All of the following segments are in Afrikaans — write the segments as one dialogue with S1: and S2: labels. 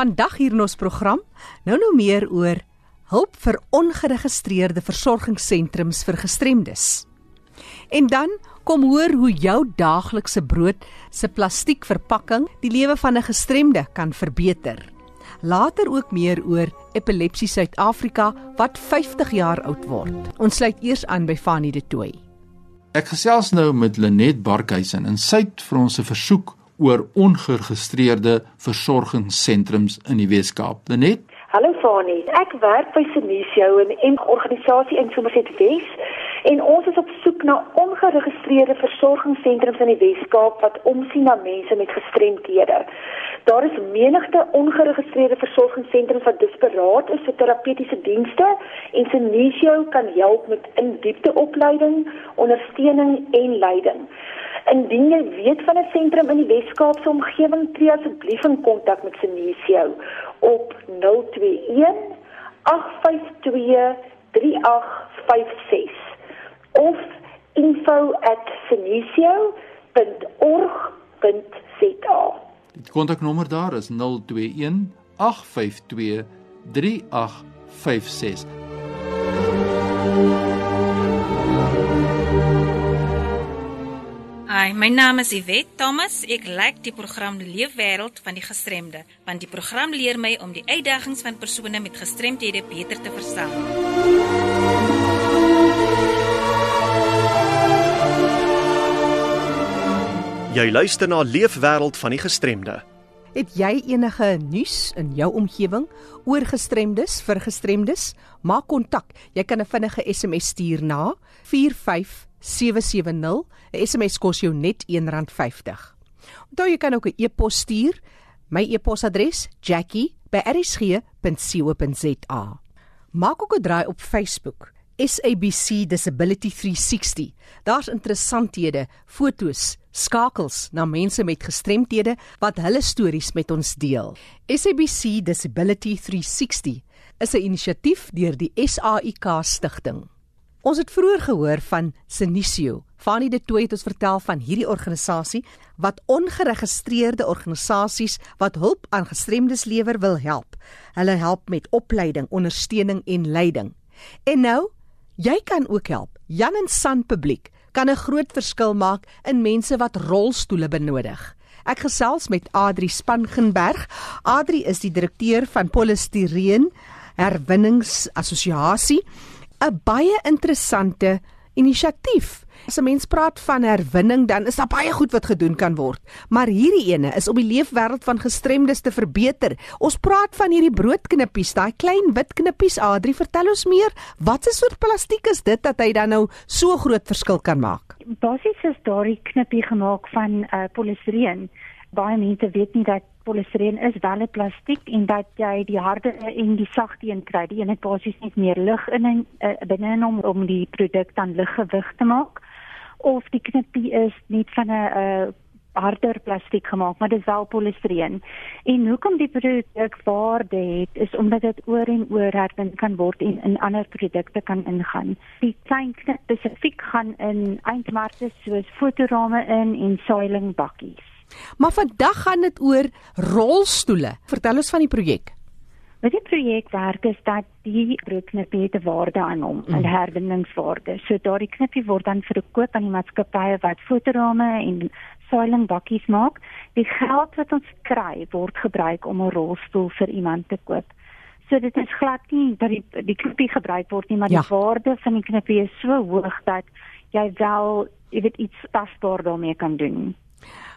S1: Vandag hier in ons program, nou nou meer oor hulp vir ongeregistreerde versorgingssentrums vir gestremdes. En dan kom hoor hoe jou daaglikse brood se plastiekverpakking die lewe van 'n gestremde kan verbeter. Later ook meer oor Epilepsie Suid-Afrika wat 50 jaar oud word. Ons sluit eers aan by Fanie de Tooy.
S2: Ek gesels nou met Lenet Barkhuizen en sy het vir ons 'n versoek oor ongeregistreerde versorgingssentrums in die Weskaap. Lenet
S3: Hallo Fani, ek werk by Senisio in 'n organisasie in Somerset Wes en ons is op soek na ongeregistreerde versorgingssentrums in die Weskaap wat omsien na mense met gestremthede. Daar is menigte ongeregistreerde versorgingssentrums wat desperaat is vir terapeutiese dienste en Senisio kan help met in-diepte opleiding, ondersteuning en leiding. Indien jy weet van 'n sentrum in die Wes-Kaapse omgewing, tree asseblief in kontak met Senisio op 021 852 3856 of info@senisio.org.za.
S2: Die kontaknommer daar is 021 852 3856.
S4: Hi, my naam is Iwet Thomas. Ek like die program Leefwêreld van die gestremde, want die program leer my om die uitdagings van persone met gestremthede beter te verstaan.
S5: Jy luister na Leefwêreld van die gestremde.
S1: Het jy enige nuus in jou omgewing oor gestremdes vir gestremdes? Maak kontak. Jy kan 'n vinnige SMS stuur na 45770. 'n SMS kos jou net R1.50. Onthou jy kan ook 'n e-pos stuur. My e-posadres: jackie@erisg.co.za. Maak ook 'n draai op Facebook. SABC Disability 360. Daar's interessanthede, fotos, skakels na mense met gestremthede wat hulle stories met ons deel. SABC Disability 360 is 'n inisiatief deur die SAIK stigting. Ons het vroeër gehoor van Senisio. Fanie de Tooy het ons vertel van hierdie organisasie wat ongeregistreerde organisasies wat hulp aan gestremdes lewer wil help. Hulle help met opleiding, ondersteuning en leiding. En nou, jy kan ook help. Jan en San publiek kan 'n groot verskil maak in mense wat rolstoele benodig. Ek gesels met Adri Spangenberg. Adri is die direkteur van Polystyreen Herwinningsassosiasie, 'n baie interessante inisiatief. As 'n mens praat van herwinning, dan is daar baie goed wat gedoen kan word, maar hierdie ene is om die leefwêreld van gestremdes te verbeter. Ons praat van hierdie broodknippies, daai klein wit knippies. Adri, vertel ons meer. Wat 'n soort plastiek is dit dat hy dan nou so groot verskil kan maak?
S6: Basies is daardie knippie gemaak van uh, polistireen. Baie mense weet nie dat polistireen is wel 'n plastiek en dat jy die harde en die sagte een kry. Die een het basies net meer lug in en uh, binne in hom om die produk dan liggewig te maak of die knippie is net van 'n uh, harder plastiek gemaak, maar dit is wel polistireen. En hoekom die produk waarde het is omdat dit oor en oor herwin kan word en in ander produkte kan ingaan. Die klein knip spesifiek gaan in eindmarkte soos fotorame in en soiling bakkies.
S1: Maar vandag gaan dit oor rolstoele. Vertel ons van die projek.
S6: Met die projek werk is dat die broodknippie het 'n waarde aan hom, 'n mm. herwinningswaarde. So daardie knippie word dan verkoop aan die maatskappye wat fotorame en soiling bakkies maak. Die geld wat ons kry word gebruik om 'n rolstoel vir iemand te koop. So dit is glad nie dat die die knippie gebruik word nie, maar ja. die waarde van die knippie is so hoog dat jy wel, jy weet iets tasbaar daarmee kan doen.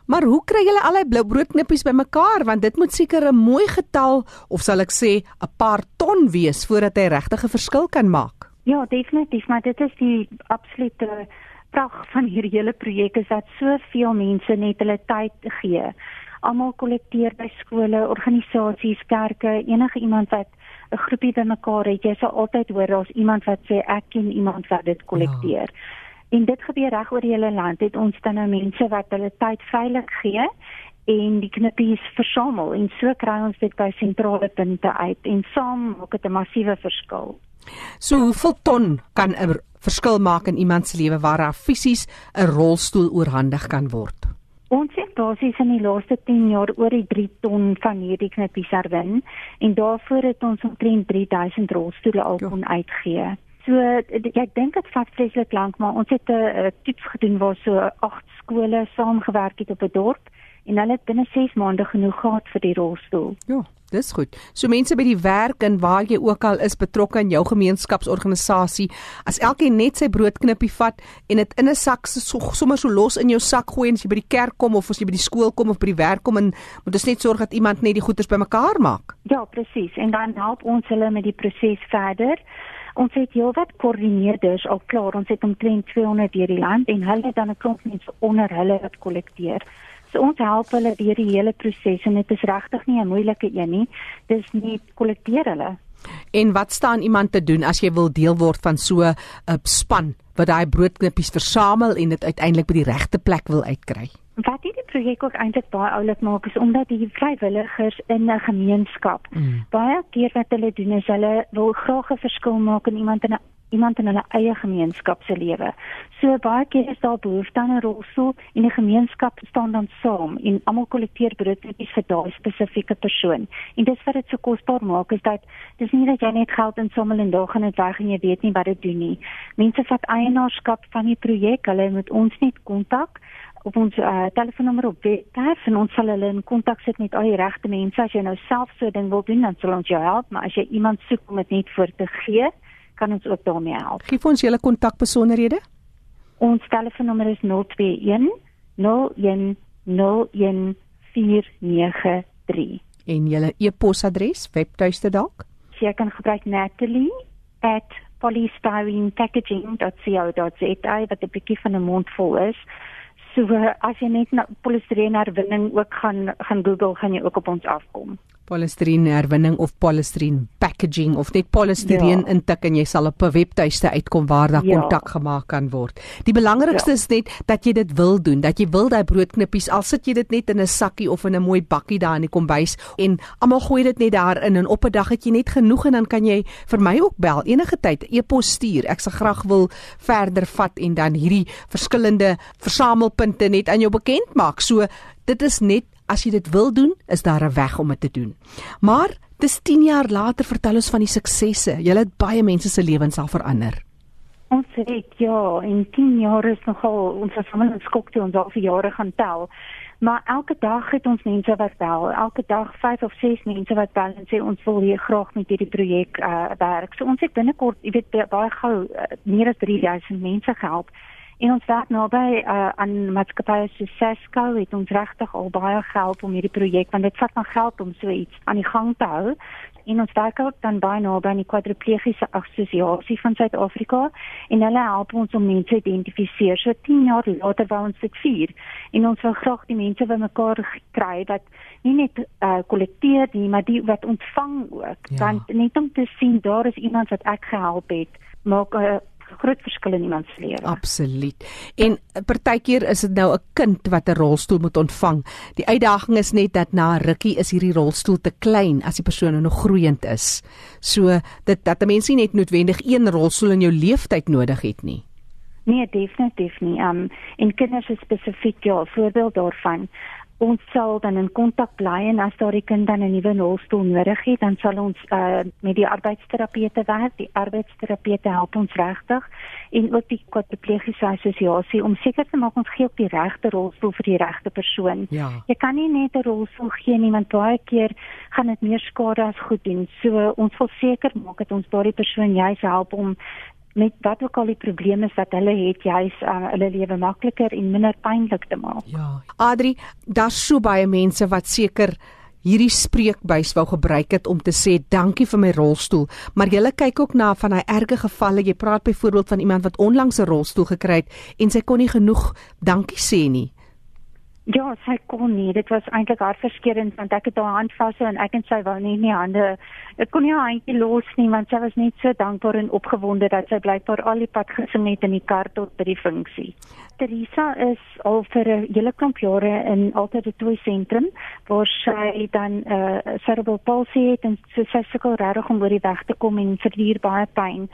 S1: Maar hoe kry julle al die blou broodknippies bymekaar want dit moet seker 'n mooi getal of sal ek sê 'n paar ton wees voordat hy regtig 'n verskil kan maak.
S6: Ja, definitief, maar dit is die absolute prag van hierdie hele projek is dat soveel mense net hulle tyd gee. Almal kollekteer by skole, organisasies, kerke, enige iemand wat 'n groepie bymekaar het. Jy sal altyd hoor daar's iemand wat sê ek ken iemand wat dit kollekteer. Ja. En dit gebeur reg oor die hele land. Het ons dan nou mense wat hulle tyd veilig gee en die knippies versamel en so kry ons dit by sentrale punte uit en saam maak dit 'n massiewe verskil.
S1: So hoeveel ton kan 'n verskil maak in iemand se lewe waar daar fisies 'n rolstoel oorhandig kan word?
S6: Ons het basies in die laaste 10 jaar oor die 3 ton van hierdie knippies herwin en daarvoor het ons omtrent 3000 rolstoele al kon uitgee. So ek dink dit vat vreeslik lank, maar ons het 'n toets gedoen waar so 8 skole saamgewerk het op 'n dorp en hulle het binne 6 maande genoeg gehad vir die rolstoel.
S1: Ja, dis goed. So mense by die werk en waar jy ook al is betrokke in jou gemeenskapsorganisasie, as elkeen net sy broodknippie vat en dit in 'n sak so, sommer so los in jou sak gooi en as jy by die kerk kom of as jy by die skool kom of by die werk kom en moet ons net sorg dat iemand net die goeders bymekaar maak.
S6: Ja, presies. En dan help ons hulle met die proses verder. Ons het heelwat koördineerders al klaar. Ons het omtrent 200 deur die land en hulle dan 'n klomp mense onder hulle wat kollekteer. So ons help hulle deur die hele proses en dit is regtig nie 'n moeilike een nie. Dis nie kollekteer hulle.
S1: En wat staan iemand te doen as jy wil deel word van so 'n span wat daai broodknippies versamel en dit uiteindelik by die regte plek wil uitkry?
S6: Wat hierdie projek ook eintlik baie oulik maak is omdat die vrywilligers in 'n gemeenskap mm. baie keer wat hulle doen is hulle wil graag 'n verskil maak in iemand in 'n iemand in hulle eie gemeenskap se lewe. So baie keer is daar behoefte aan 'n rolstoel en die gemeenskap staan dan saam en almal kollekteer broodknippies vir daai spesifieke persoon. En dis wat dit so kosbaar maak is dat dis nie dat jy net geld insamel en daar gaan dit weg en jy weet nie wat dit doen nie. Mense vat eienaarskap van die projek. Hulle moet ons net kontak op ons uh, telefoonnommer op webwerf en ons sal hulle in kontak sit met al die regte mense as jy nou self so 'n ding wil doen dan sal ons jou help maar as jy iemand soek om dit net voor te gee kan ons ook daarmee help.
S1: Gee ons julle kontakbesonderhede.
S6: Ons telefoonnommer is 021 01 01493
S1: en julle e-posadres webtuiste dalk.
S6: Jy kan gebruik natalie@polystyrenepackaging.co.za wat 'n bietjie van 'n mond vol is. So as jy net na polystyreen herwinning ook gaan gaan Google, gaan jy ook op ons afkom
S1: polystyreen herwinning of polystyreen packaging of net polystyreen ja. intik en jy sal op 'n webtuiste uitkom waar daar ja. kontak gemaak kan word. Die belangrikste ja. is net dat jy dit wil doen, dat jy wil daai broodknippies al sit jy dit net in 'n sakkie of in 'n mooi bakkie daar in die kombuis en almal gooi dit net daarin en op 'n dag het jy net genoeg en dan kan jy vir my ook bel enige tyd e-pos stuur. Ek sal graag wil verder vat en dan hierdie verskillende versamelpunte net aan jou bekend maak. So dit is net as jy dit wil doen, is daar 'n weg om dit te doen. Maar dis 10 jaar later vertel ons van die suksesse. Jy het baie mense se lewens al verander.
S6: Ons het ja, in 10 jaar is nogal ons versamel skok toe ons al vir jare gaan tel. Maar elke dag het ons mense wat bel. Elke dag 5 of 6 mense wat bel en sê ons wil hier graag met hierdie projek uh, werk. So ons het binnekort, jy weet baie gou uh, meer as 3000 mense gehelp. En ons werk naby uh, aan maatskappye so Sesco het ons regtig al baie gehelp om hierdie projek want dit vat nog geld om so iets aan die gang te hou. En ons werk ook dan baie naby aan die kwadriplegiese assosiasie van Suid-Afrika en hulle help ons om mense identifiseer. So 10 jaar later wou ons dit vier en ons wil graag die mense bymekaar kry wat nie net uh, kollekteer nie, maar die wat ontvang ook. Ja. Want net om te sien daar is iemand wat ek gehelp het maak 'n uh, groot verskil in iemand se lewe.
S1: Absoluut. En partykeer is dit nou 'n kind wat 'n rolstoel moet ontvang. Die uitdaging is net dat na rukkie is hierdie rolstoel te klein as die persoon nog groeiend is. So dit dat 'n mens nie net noodwendig een rolstoel in jou lewenstyd nodig het nie.
S6: Nee, definitief nie. Um en kinders is spesifiek ja, voorbeeld daarvan ons sal dan in kontak bly en as daar 'n kind dan 'n nuwe rolstoel nodig het, dan sal ons uh, met die arbeidsterapeute werk. Die arbeidsterapeute help ons regtig en ook die kwadriplegiese assosiasie om seker te maak ons gee op die regte rolstoel vir die regte persoon.
S1: Ja.
S6: Jy kan nie net 'n rolstoel gee nie want baie keer gaan dit meer skade as goed doen. So ons wil seker maak dat ons daardie persoon juis help om met wat ook al die probleme is wat hulle het, juis uh, hulle lewe makliker en minder pynlik te maak.
S1: Ja. Adri, daar's so baie mense wat seker hierdie spreekbuis wou gebruik het om te sê dankie vir my rolstoel, maar jy kyk ook na van daai erge gevalle. Jy praat byvoorbeeld van iemand wat onlangs 'n rolstoel gekry het en sy kon nie genoeg dankie sê nie.
S6: Ja, sy kon nie. Dit was eintlik hartverskeurende want ek het haar hand vashou en ek en sy wou nie nie hande. Ek kon nie haar handjie los nie want sy was net so dankbaar en opgewonde dat sy blykbaar al die pad gesing het in die kar tot by die funksie. Teresa is al vir 'n hele klomp jare in altyd toe sentrum waar sy dan 'n uh, cerebral palsy het en sy sukkel regtig om oor die weg te kom en verduur baie pyn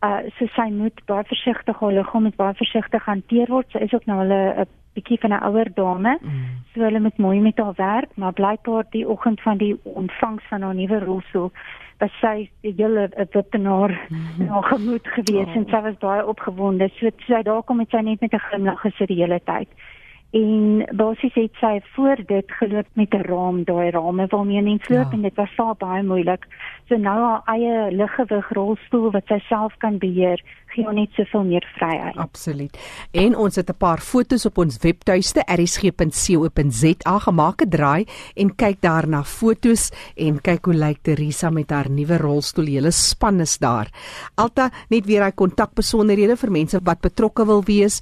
S6: Uh so sy moet baie versigtig haar liggaam moet baie versigtig hanteer word. Sy is ook nou al 'n bietjie van 'n ouer dame. Mm. So hulle moet mooi met haar werk, maar blykbaar die oggend van die ontvangs van haar nuwe rolstoel was sy die hele wittenaar mm. haar gemoed gewees oh. en sy was baie opgewonde. So sy daar kom met sy net met 'n glimlag gesê die hele tyd en basies het sy voor dit geloop met 'n raam daai rame waarmee mens loop ja. en dit was so baie moeilik so nou haar eie liggewig rolstoel wat sy self kan beheer gee haar net soveel meer vryheid.
S1: Absoluut. En ons het 'n paar fotos op ons webtuiste rsg.co.za gemaak draai en kyk daar na fotos en kyk hoe lyk Teresa met haar nuwe rolstoel. Hele span is daar. Alta net weer hy kontakbesonderhede vir mense wat betrokke wil wees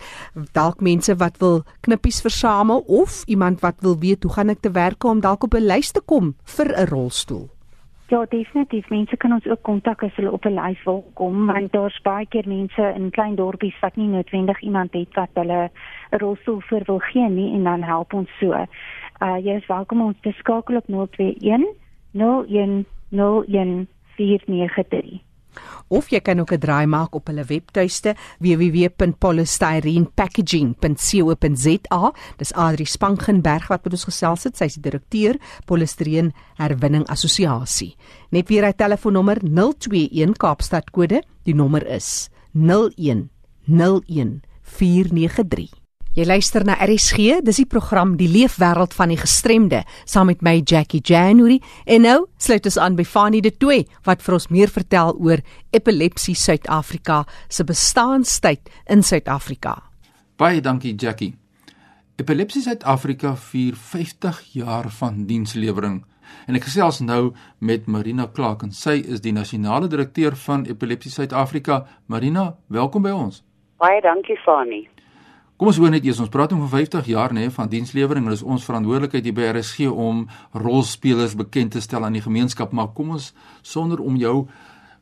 S1: dalk mense wat wil knippies versamel of iemand wat wil weet hoe gaan ek te werk om dalk op 'n lys te kom vir 'n rolstoel?
S6: Ja, definitief. Mense kan ons ook kontak as hulle op 'n lys wil kom, want daar's baie keer mense in klein dorpies wat nie noodwendig iemand het wat hulle 'n rolstoel vir wil gee nie en dan help ons so. Uh jy is welkom om te skakel op 021 01 01 493
S1: of jy kan ook 'n draai maak op hulle webtuiste www.polystyrenepackaging.co.za. Dis Adri Spangenberg wat met ons gesels het. Sy's die direkteur Polystireen Herwinning Assosiasie. Net weer hy telefoonnommer 021 Kaapstad kode. Die nommer is 01 01 493 Jy luister na RSG, dis die program Die Leefwêreld van die Gestremde, saam met my Jackie January. En nou sluit ons aan by Fanie De Tooy wat vir ons meer vertel oor epilepsie Suid-Afrika se bestaanstyd in Suid-Afrika.
S2: Baie dankie Jackie. Epilepsie Suid-Afrika vier 50 jaar van dienslewering. En ek gesels nou met Marina Clark en sy is die nasionale direkteur van Epilepsie Suid-Afrika. Marina, welkom by ons.
S7: Baie dankie Fanie.
S2: Kom ons hoor net eers ons praat om vir 50 jaar nê van dienslewering. En dit is ons verantwoordelikheid hier by RSG om rolspelers bekend te stel aan die gemeenskap. Maar kom ons sonder om jou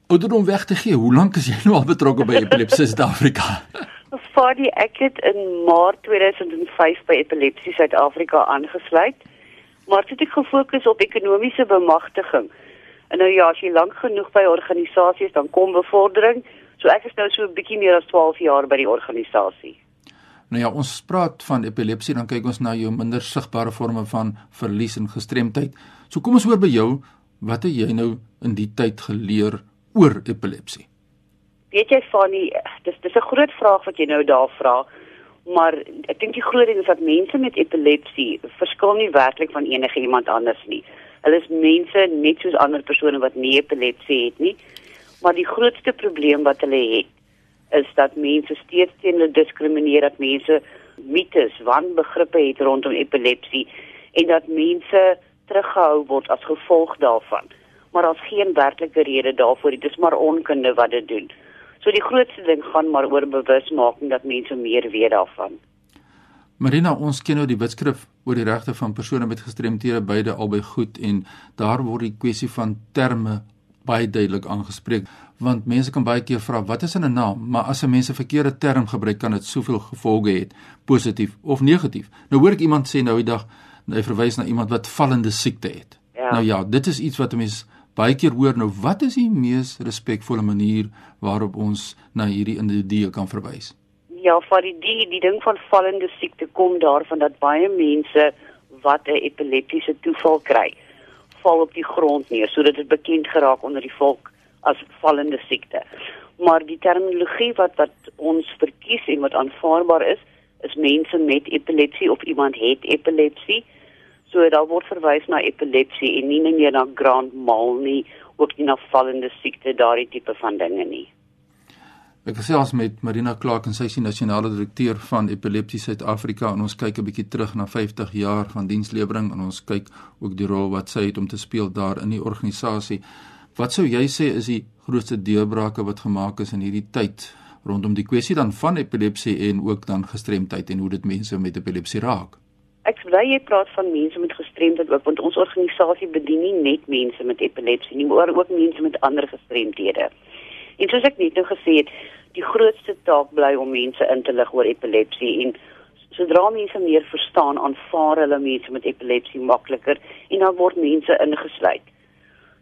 S2: ouderdom weg te gee hoe lank is jy nou al betrokke by Epilepsie Suid-Afrika?
S7: Fadie ek het in Maart 2005 by Epilepsie Suid-Afrika aangesluit. Maar dit het gefokus op ekonomiese bemagtiging. En nou ja as jy lank genoeg by organisasies dan kom bevordering. So ek is nou so 'n bietjie meer as 12 jaar by die organisasie
S2: Nou ja, ons praat van epilepsie, dan kyk ons na jou minder sigbare forme van verlies en gestremdheid. So kom ons hoor by jou, wat het jy nou in die tyd geleer oor epilepsie?
S7: Weet jy Fanny, dis dis 'n groot vraag wat jy nou daar vra, maar ek dink die groot ding is dat mense met epilepsie verskil nie werklik van enige iemand anders nie. Hulle is mense net soos ander persone wat nie epilepsie het nie, maar die grootste probleem wat hulle het is dat mense steeds teen hulle diskrimineer dat mense mites, wanbegrippe het rondom epilepsie en dat mense teruggehou word as gevolg daarvan. Maar daar's geen werklike rede daarvoor nie. Dis maar onkunde wat dit doen. So die grootste ding gaan maar oor bewusmaking dat mense meer weet daarvan.
S2: Marina, ons ken nou die wetskrif oor die regte van persone met gestremthede beide albei goed en daar word die kwessie van terme baie duidelik aangespreek want mense kan baie keer vra wat is in 'n naam, maar as 'n mens 'n verkeerde term gebruik kan dit soveel gevolge hê, positief of negatief. Nou hoor ek iemand sê nou die dag, hy verwys na iemand wat vallende siekte het. Ja. Nou ja, dit is iets wat 'n mens baie keer hoor. Nou wat is die mees respekvolle manier waarop ons na hierdie individue kan verwys?
S7: Ja, vir die die, die ding van vallende siekte kom daarvan dat baie mense wat 'n epileptiese toeval kry, val op die grond neer sodat dit bekend geraak onder die volk as vallende siekte. Maar die terminologie wat wat ons verkies en wat aanvaarbaar is, is mense met epilepsie of iemand het epilepsie. So daar word verwys na epilepsie en nie meer na grand mal nie, ook nie na vallende siekte, daardie tipe van dinge nie.
S2: Ek gesels met Marina Clark en sy is die nasionale direkteur van Epilepsie Suid-Afrika en ons kyk 'n bietjie terug na 50 jaar van dienslewering en ons kyk ook die rol wat sy het om te speel daar in die organisasie. Wat sou jy sê is die grootste deurbrake wat gemaak is in hierdie tyd rondom die kwessie dan van epilepsie en ook dan gestremdheid en hoe dit mense met epilepsie raak?
S7: Ek sê jy praat van mense met gestremdheid ook want ons organisasie bedien nie net mense met epilepsie nie, maar ook mense met ander gestremdhede. En soos ek net nou gesê het, die grootste taak bly om mense in te lig oor epilepsie en sodra mense meer verstaan, aanvaar hulle mense met epilepsie makliker en dan word mense ingesluit.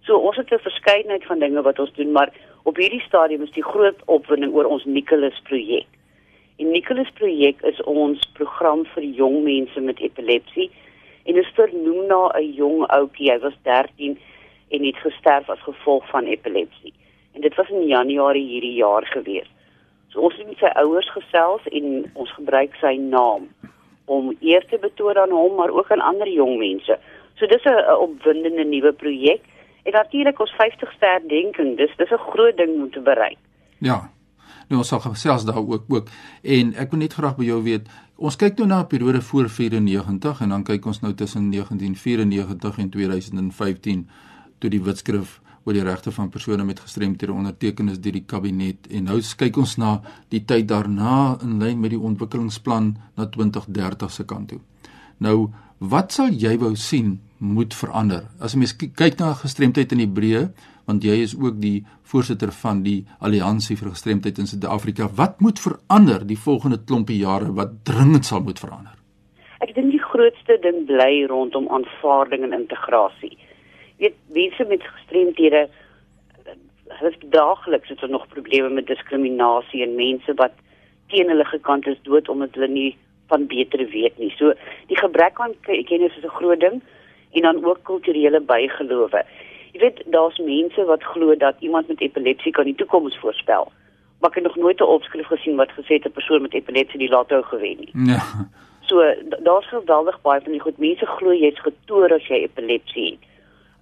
S7: So ons het 'n verskeidenheid van dinge wat ons doen, maar Op hierdie stadium is die groot opwinding oor ons Nicholas projek. Die Nicholas projek is ons program vir jong mense met epilepsie en is vernoem na 'n jong ouetjie. Hy was 13 en het gesterf as gevolg van epilepsie. En dit was in Januarie hierdie jaar gewees. So ons het met sy ouers gesels en ons gebruik sy naam om eer te betoon aan hom maar ook aan ander jong mense. So dis 'n opwindende nuwe projek en natuurlik ons 50ste herdenking. Dis dis 'n groot ding om te bereik.
S2: Ja. Nou ons sal gesels daar ook ook en ek wil net graag by jou weet ons kyk nou na 'n periode voor 94 en dan kyk ons nou tussen 1994 en 2015 toe die wetskrif oor die regte van persone met gestremthede onderteken is deur die kabinet en nou kyk ons na die tyd daarna in lyn met die ontwikkelingsplan na 2030 se kant toe. Nou, wat sal jy wou sien moet verander? As 'n mens kyk na gestremdheid in Hebreë, want jy is ook die voorsitter van die Alliansie vir Gestremdheid in Suid-Afrika, wat moet verander die volgende klompie jare wat dringend sal moet verander?
S7: Ek dink die grootste ding bly rondom aanvaarding en integrasie weet mense met gestremdhede hulle daagliks het nog probleme met diskriminasie en mense wat teen hulle gekant is dood omdat hulle nie van beter weet nie. So die gebrek aan kennis is 'n groot ding en dan ook kulturele bygelowe. Jy weet daar's mense wat glo dat iemand met epilepsie kan die toekoms voorspel. Maar ek het nog nooit 'n opskrif gesien wat gesê het 'n persoon met epilepsie die lotto gewen nie.
S2: Ja.
S7: So daar's geweldig baie van die goed mense glo jy's getoer as jy epilepsie het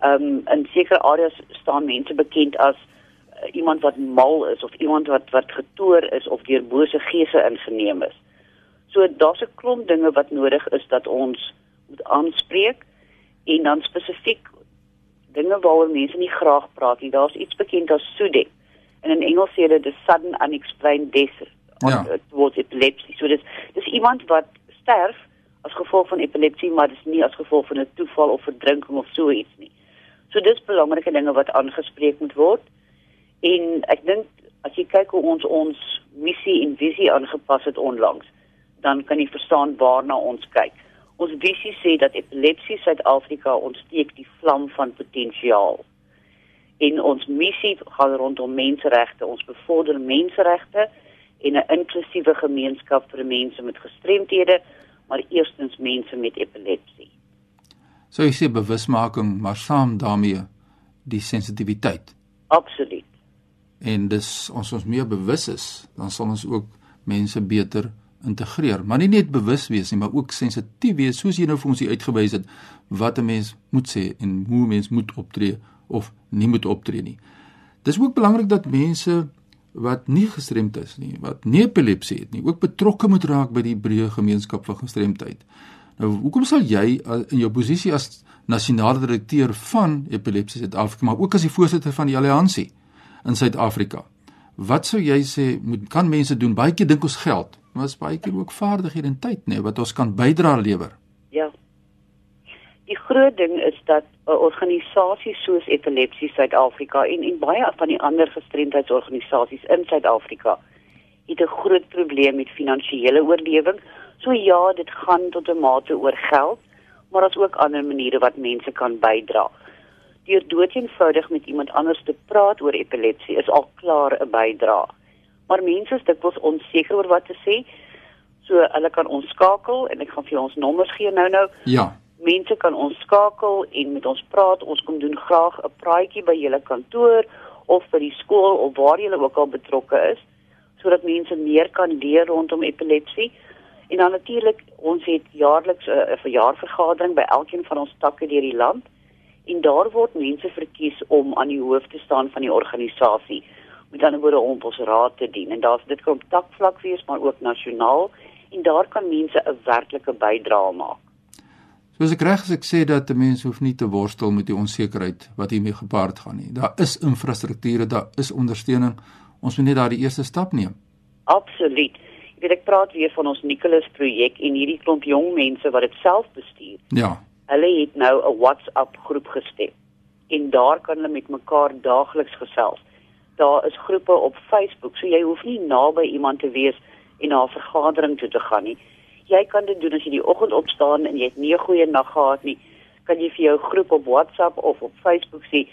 S7: ehm um, in sekere areas staan mense bekend as uh, iemand wat mal is of iemand wat wat getoer is of deur bose geese ingeneem is. So daar's 'n klomp dinge wat nodig is dat ons moet aanspreek en dan spesifiek dinge waaroor mense nie graag praat nie. Daar's iets bekend as SUDEP. En in Engels sê dit the sudden unexplained death
S2: ja.
S7: towards epilepsy. So dis dis iemand wat sterf as gevolg van epilepsie, maar dis nie as gevolg van 'n toeval of verdrinking of so iets nie. So dis belangrike dinge wat aangespreek moet word. En ek dink as jy kyk hoe ons ons missie en visie aangepas het onlangs, dan kan jy verstaan waarna ons kyk. Ons visie sê dat epilepsie Suid-Afrika ontsteek die vlam van potensiaal. En ons missie gaan rondom menseregte. Ons bevorder menseregte en 'n inklusiewe gemeenskap vir mense met gestremthede, maar eerstens mense met epilepsie
S2: sou jy sê bewusmaking, maar saam daarmee die sensitiwiteit.
S7: Absoluut.
S2: En dis ons ons meer bewus is, dan sal ons ook mense beter integreer, maar nie net bewus wees nie, maar ook sensitief wees soos jy nou vir ons hier uitgewys het wat 'n mens moet sê en hoe mens moet optree of nie moet optree nie. Dis ook belangrik dat mense wat nie gestremd is nie, wat nie epilepsie het nie, ook betrokke moet raak by die breë gemeenskap van gestremdheid. Nou, hoekom sal jy uh, in jou posisie as nasionale direkteur van Epilepsie Suid-Afrika, maar ook as die voorsitter van die alliansie in Suid-Afrika, wat sou jy sê moet kan mense doen? Baie keer dink ons geld, maar is baie keer ook vaardighede en tyd, nê, nee, wat ons kan bydra lewer.
S7: Ja. Die groot ding is dat 'n organisasie soos Epilepsie Suid-Afrika en en baie van die ander gestremdheidsorganisasies in Suid-Afrika het 'n groot probleem met finansiële oorlewing So ja, dit gaan tot 'n mate oor geld, maar daar's ook ander maniere wat mense kan bydra. Deur doeteenvoudig met iemand anders te praat oor epilepsie is al klaar 'n bydra. Maar mense is dikwels onseker oor wat te sê. So hulle kan ons skakel en ek gaan vir ons nommers gee nou-nou.
S2: Ja.
S7: Mense kan ons skakel en met ons praat. Ons kom doen graag 'n praatjie by julle kantoor of by die skool of waar julle ook al betrokke is sodat mense meer kan leer rondom epilepsie. En dan natuurlik, ons het jaarliks 'n uh, verjaarvergadering by elkeen van ons takke deur die land en daar word mense verkies om aan die hoof te staan van die organisasie. Met ander woorde om ons raad te dien en daar's dit kom takvlak wees maar ook nasionaal en daar kan mense 'n werklike bydrae maak.
S2: Soos ek reg as ek sê dat 'n mens hoef nie te worstel met die onsekerheid wat hiermee gepaard gaan nie. Daar is infrastrukture, daar is ondersteuning. Ons moet net daai eerste stap neem.
S7: Absoluut weet ek praat weer van ons Nicholas projek en hierdie klomp jong mense wat dit self bestuur.
S2: Ja.
S7: Hulle het nou 'n WhatsApp groep gestig en daar kan hulle met mekaar daagliks gesels. Daar is groepe op Facebook, so jy hoef nie naby iemand te wees en na 'n vergadering toe te gaan nie. Jy kan dit doen as jy die oggend opstaan en jy het nie 'n goeie nag gehad nie, kan jy vir jou groep op WhatsApp of op Facebook sê,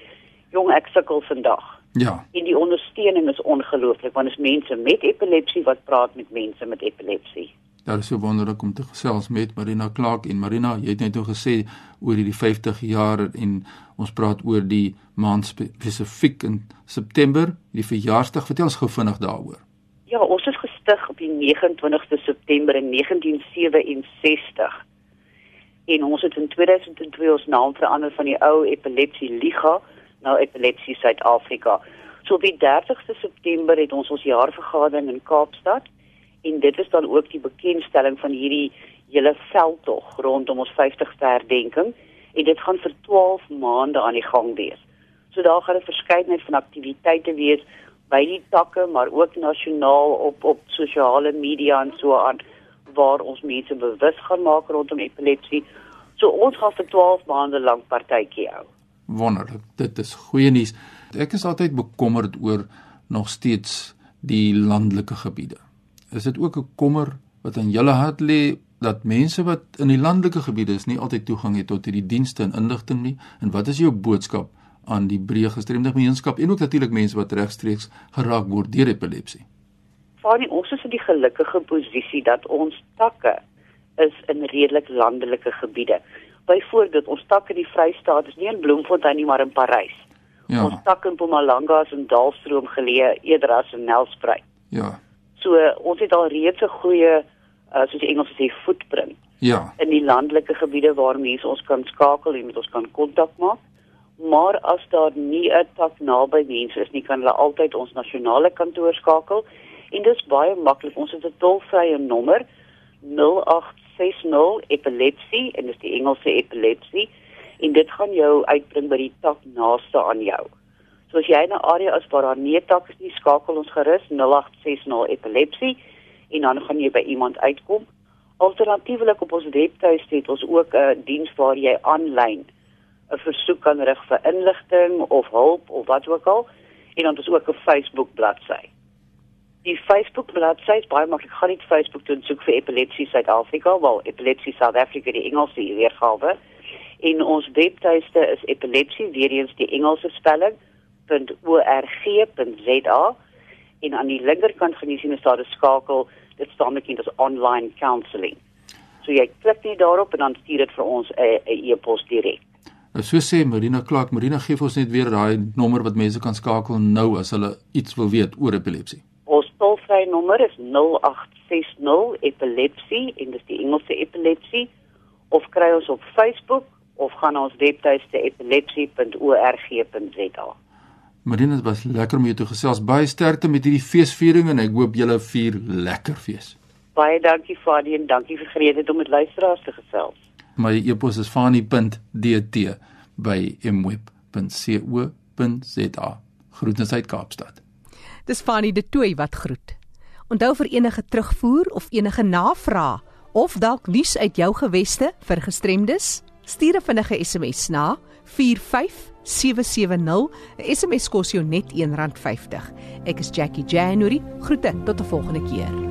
S7: "Jong, ek sukkel vandag."
S2: Ja.
S7: En die ondersteuning is ongelooflik want dit is mense met epilepsie wat praat met mense met epilepsie.
S2: Daar is so wonderlik om te gesels met Marina Clark en Marina, jy het net nou gesê oor hierdie 50 jaar en ons praat oor die maand spesifiek in September, die verjaarsdag. Vertel ons gou vinnig daaroor.
S7: Ja, ons is gestig op die 29ste September in 1967. En ons het in 2002 ons naam verander van die ou Epilepsie Liga na Epilepsie Suid-Afrika. So op die 30ste September het ons ons jaarvergadering in Kaapstad en dit is dan ook die bekendstelling van hierdie hele veldtog rondom ons 50ste herdenking en dit gaan vir 12 maande aan die gang wees. So daar gaan 'n verskeidenheid van aktiwiteite wees by die takke maar ook nasionaal op op sosiale media en so aan waar ons mense bewus gaan maak rondom epilepsie. So ons gaan vir 12 maande lank partytjie hou.
S2: Wonderlik. Dit is goeie nuus. Ek is altyd bekommerd oor nog steeds die landelike gebiede. Is dit ook 'n kommer wat aan julle hart lê dat mense wat in die landelike gebiede is nie altyd toegang het tot hierdie dienste en inligting nie? En wat is jou boodskap aan die breë gestremde gemeenskap en ook natuurlik mense wat regstreeks geraak word deur epilepsie?
S7: Van ons is in die gelukkige posisie dat ons takke is in redelik landelike gebiede. Byvoorbeeld, ons tak in die Vrystaat is nie in Bloemfontein nie, maar in Parys.
S2: Ja.
S7: Ons tak in Mpumalanga is in Dalstroom geleë eerder as in Nelspruit.
S2: Ja.
S7: So uh, ons het al reeds 'n goeie uh, soos die Engels sê footprint
S2: Ja.
S7: in die landelike gebiede waar mense ons kan skakel en met ons kan kontak maak. Maar as daar nie 'n tak naby mense is nie, kan hulle altyd ons nasionale kantoor skakel en dit is baie maklik. Ons het 'n tolvrye nommer 0860 epilepsie en dis die Engelse epilepsie en dit gaan jou uitbring by die tak naaste aan jou. So as jy 'n area is waar daar nie tak is nie, skakel ons gerus 0860 epilepsie en dan gaan jy by iemand uitkom. Alternatiefelik op ons webtuiste het ons ook 'n diens waar jy aanlyn 'n versoek kan rig vir inligting of hulp of wat ook al en dan ons ook 'n Facebook bladsy. Die Facebook bladsy is baie maklik. Gaan net Facebook toe en soek vir Epilepsie Suid-Afrika, wel Epilepsie South Africa die Engelse weergawe. En ons webtuiste is epilepsie weer eens die Engelse spelling .org.za en aan die linkerkant gaan jy sien is daar 'n skakel dit staan bekend as online counselling. So jy klik net daarop en dan stuur dit vir ons 'n e-pos direk.
S2: Nou so sê Marina Clark, Marina gee vir ons net weer daai nommer wat mense kan skakel nou as hulle iets wil weet oor epilepsie.
S7: Nommer is 0860 epilepsie en dis die Engelse epilepsie of kry ons op Facebook of gaan ons webtuiste epilepsie.org.za.
S2: Marina, dit was lekker om jou te gesels. Baie sterkte met hierdie feesviering en ek hoop julle vier lekker fees.
S7: Baie dankie Fadie en dankie vir geleentheid om met luisteraars te gesels.
S2: My e-pos is fani.dt by mweb.co.za. Groetens uit Kaapstad.
S1: Dis Fanny de Tooi wat groet. Onthou vir enige terugvoer of enige navrae of dalk nuus uit jou geweste vir gestremdes, stuur 'n vinnige SMS na 45770. 'n SMS kos jou net R1.50. Ek is Jackie January. Groete tot 'n volgende keer.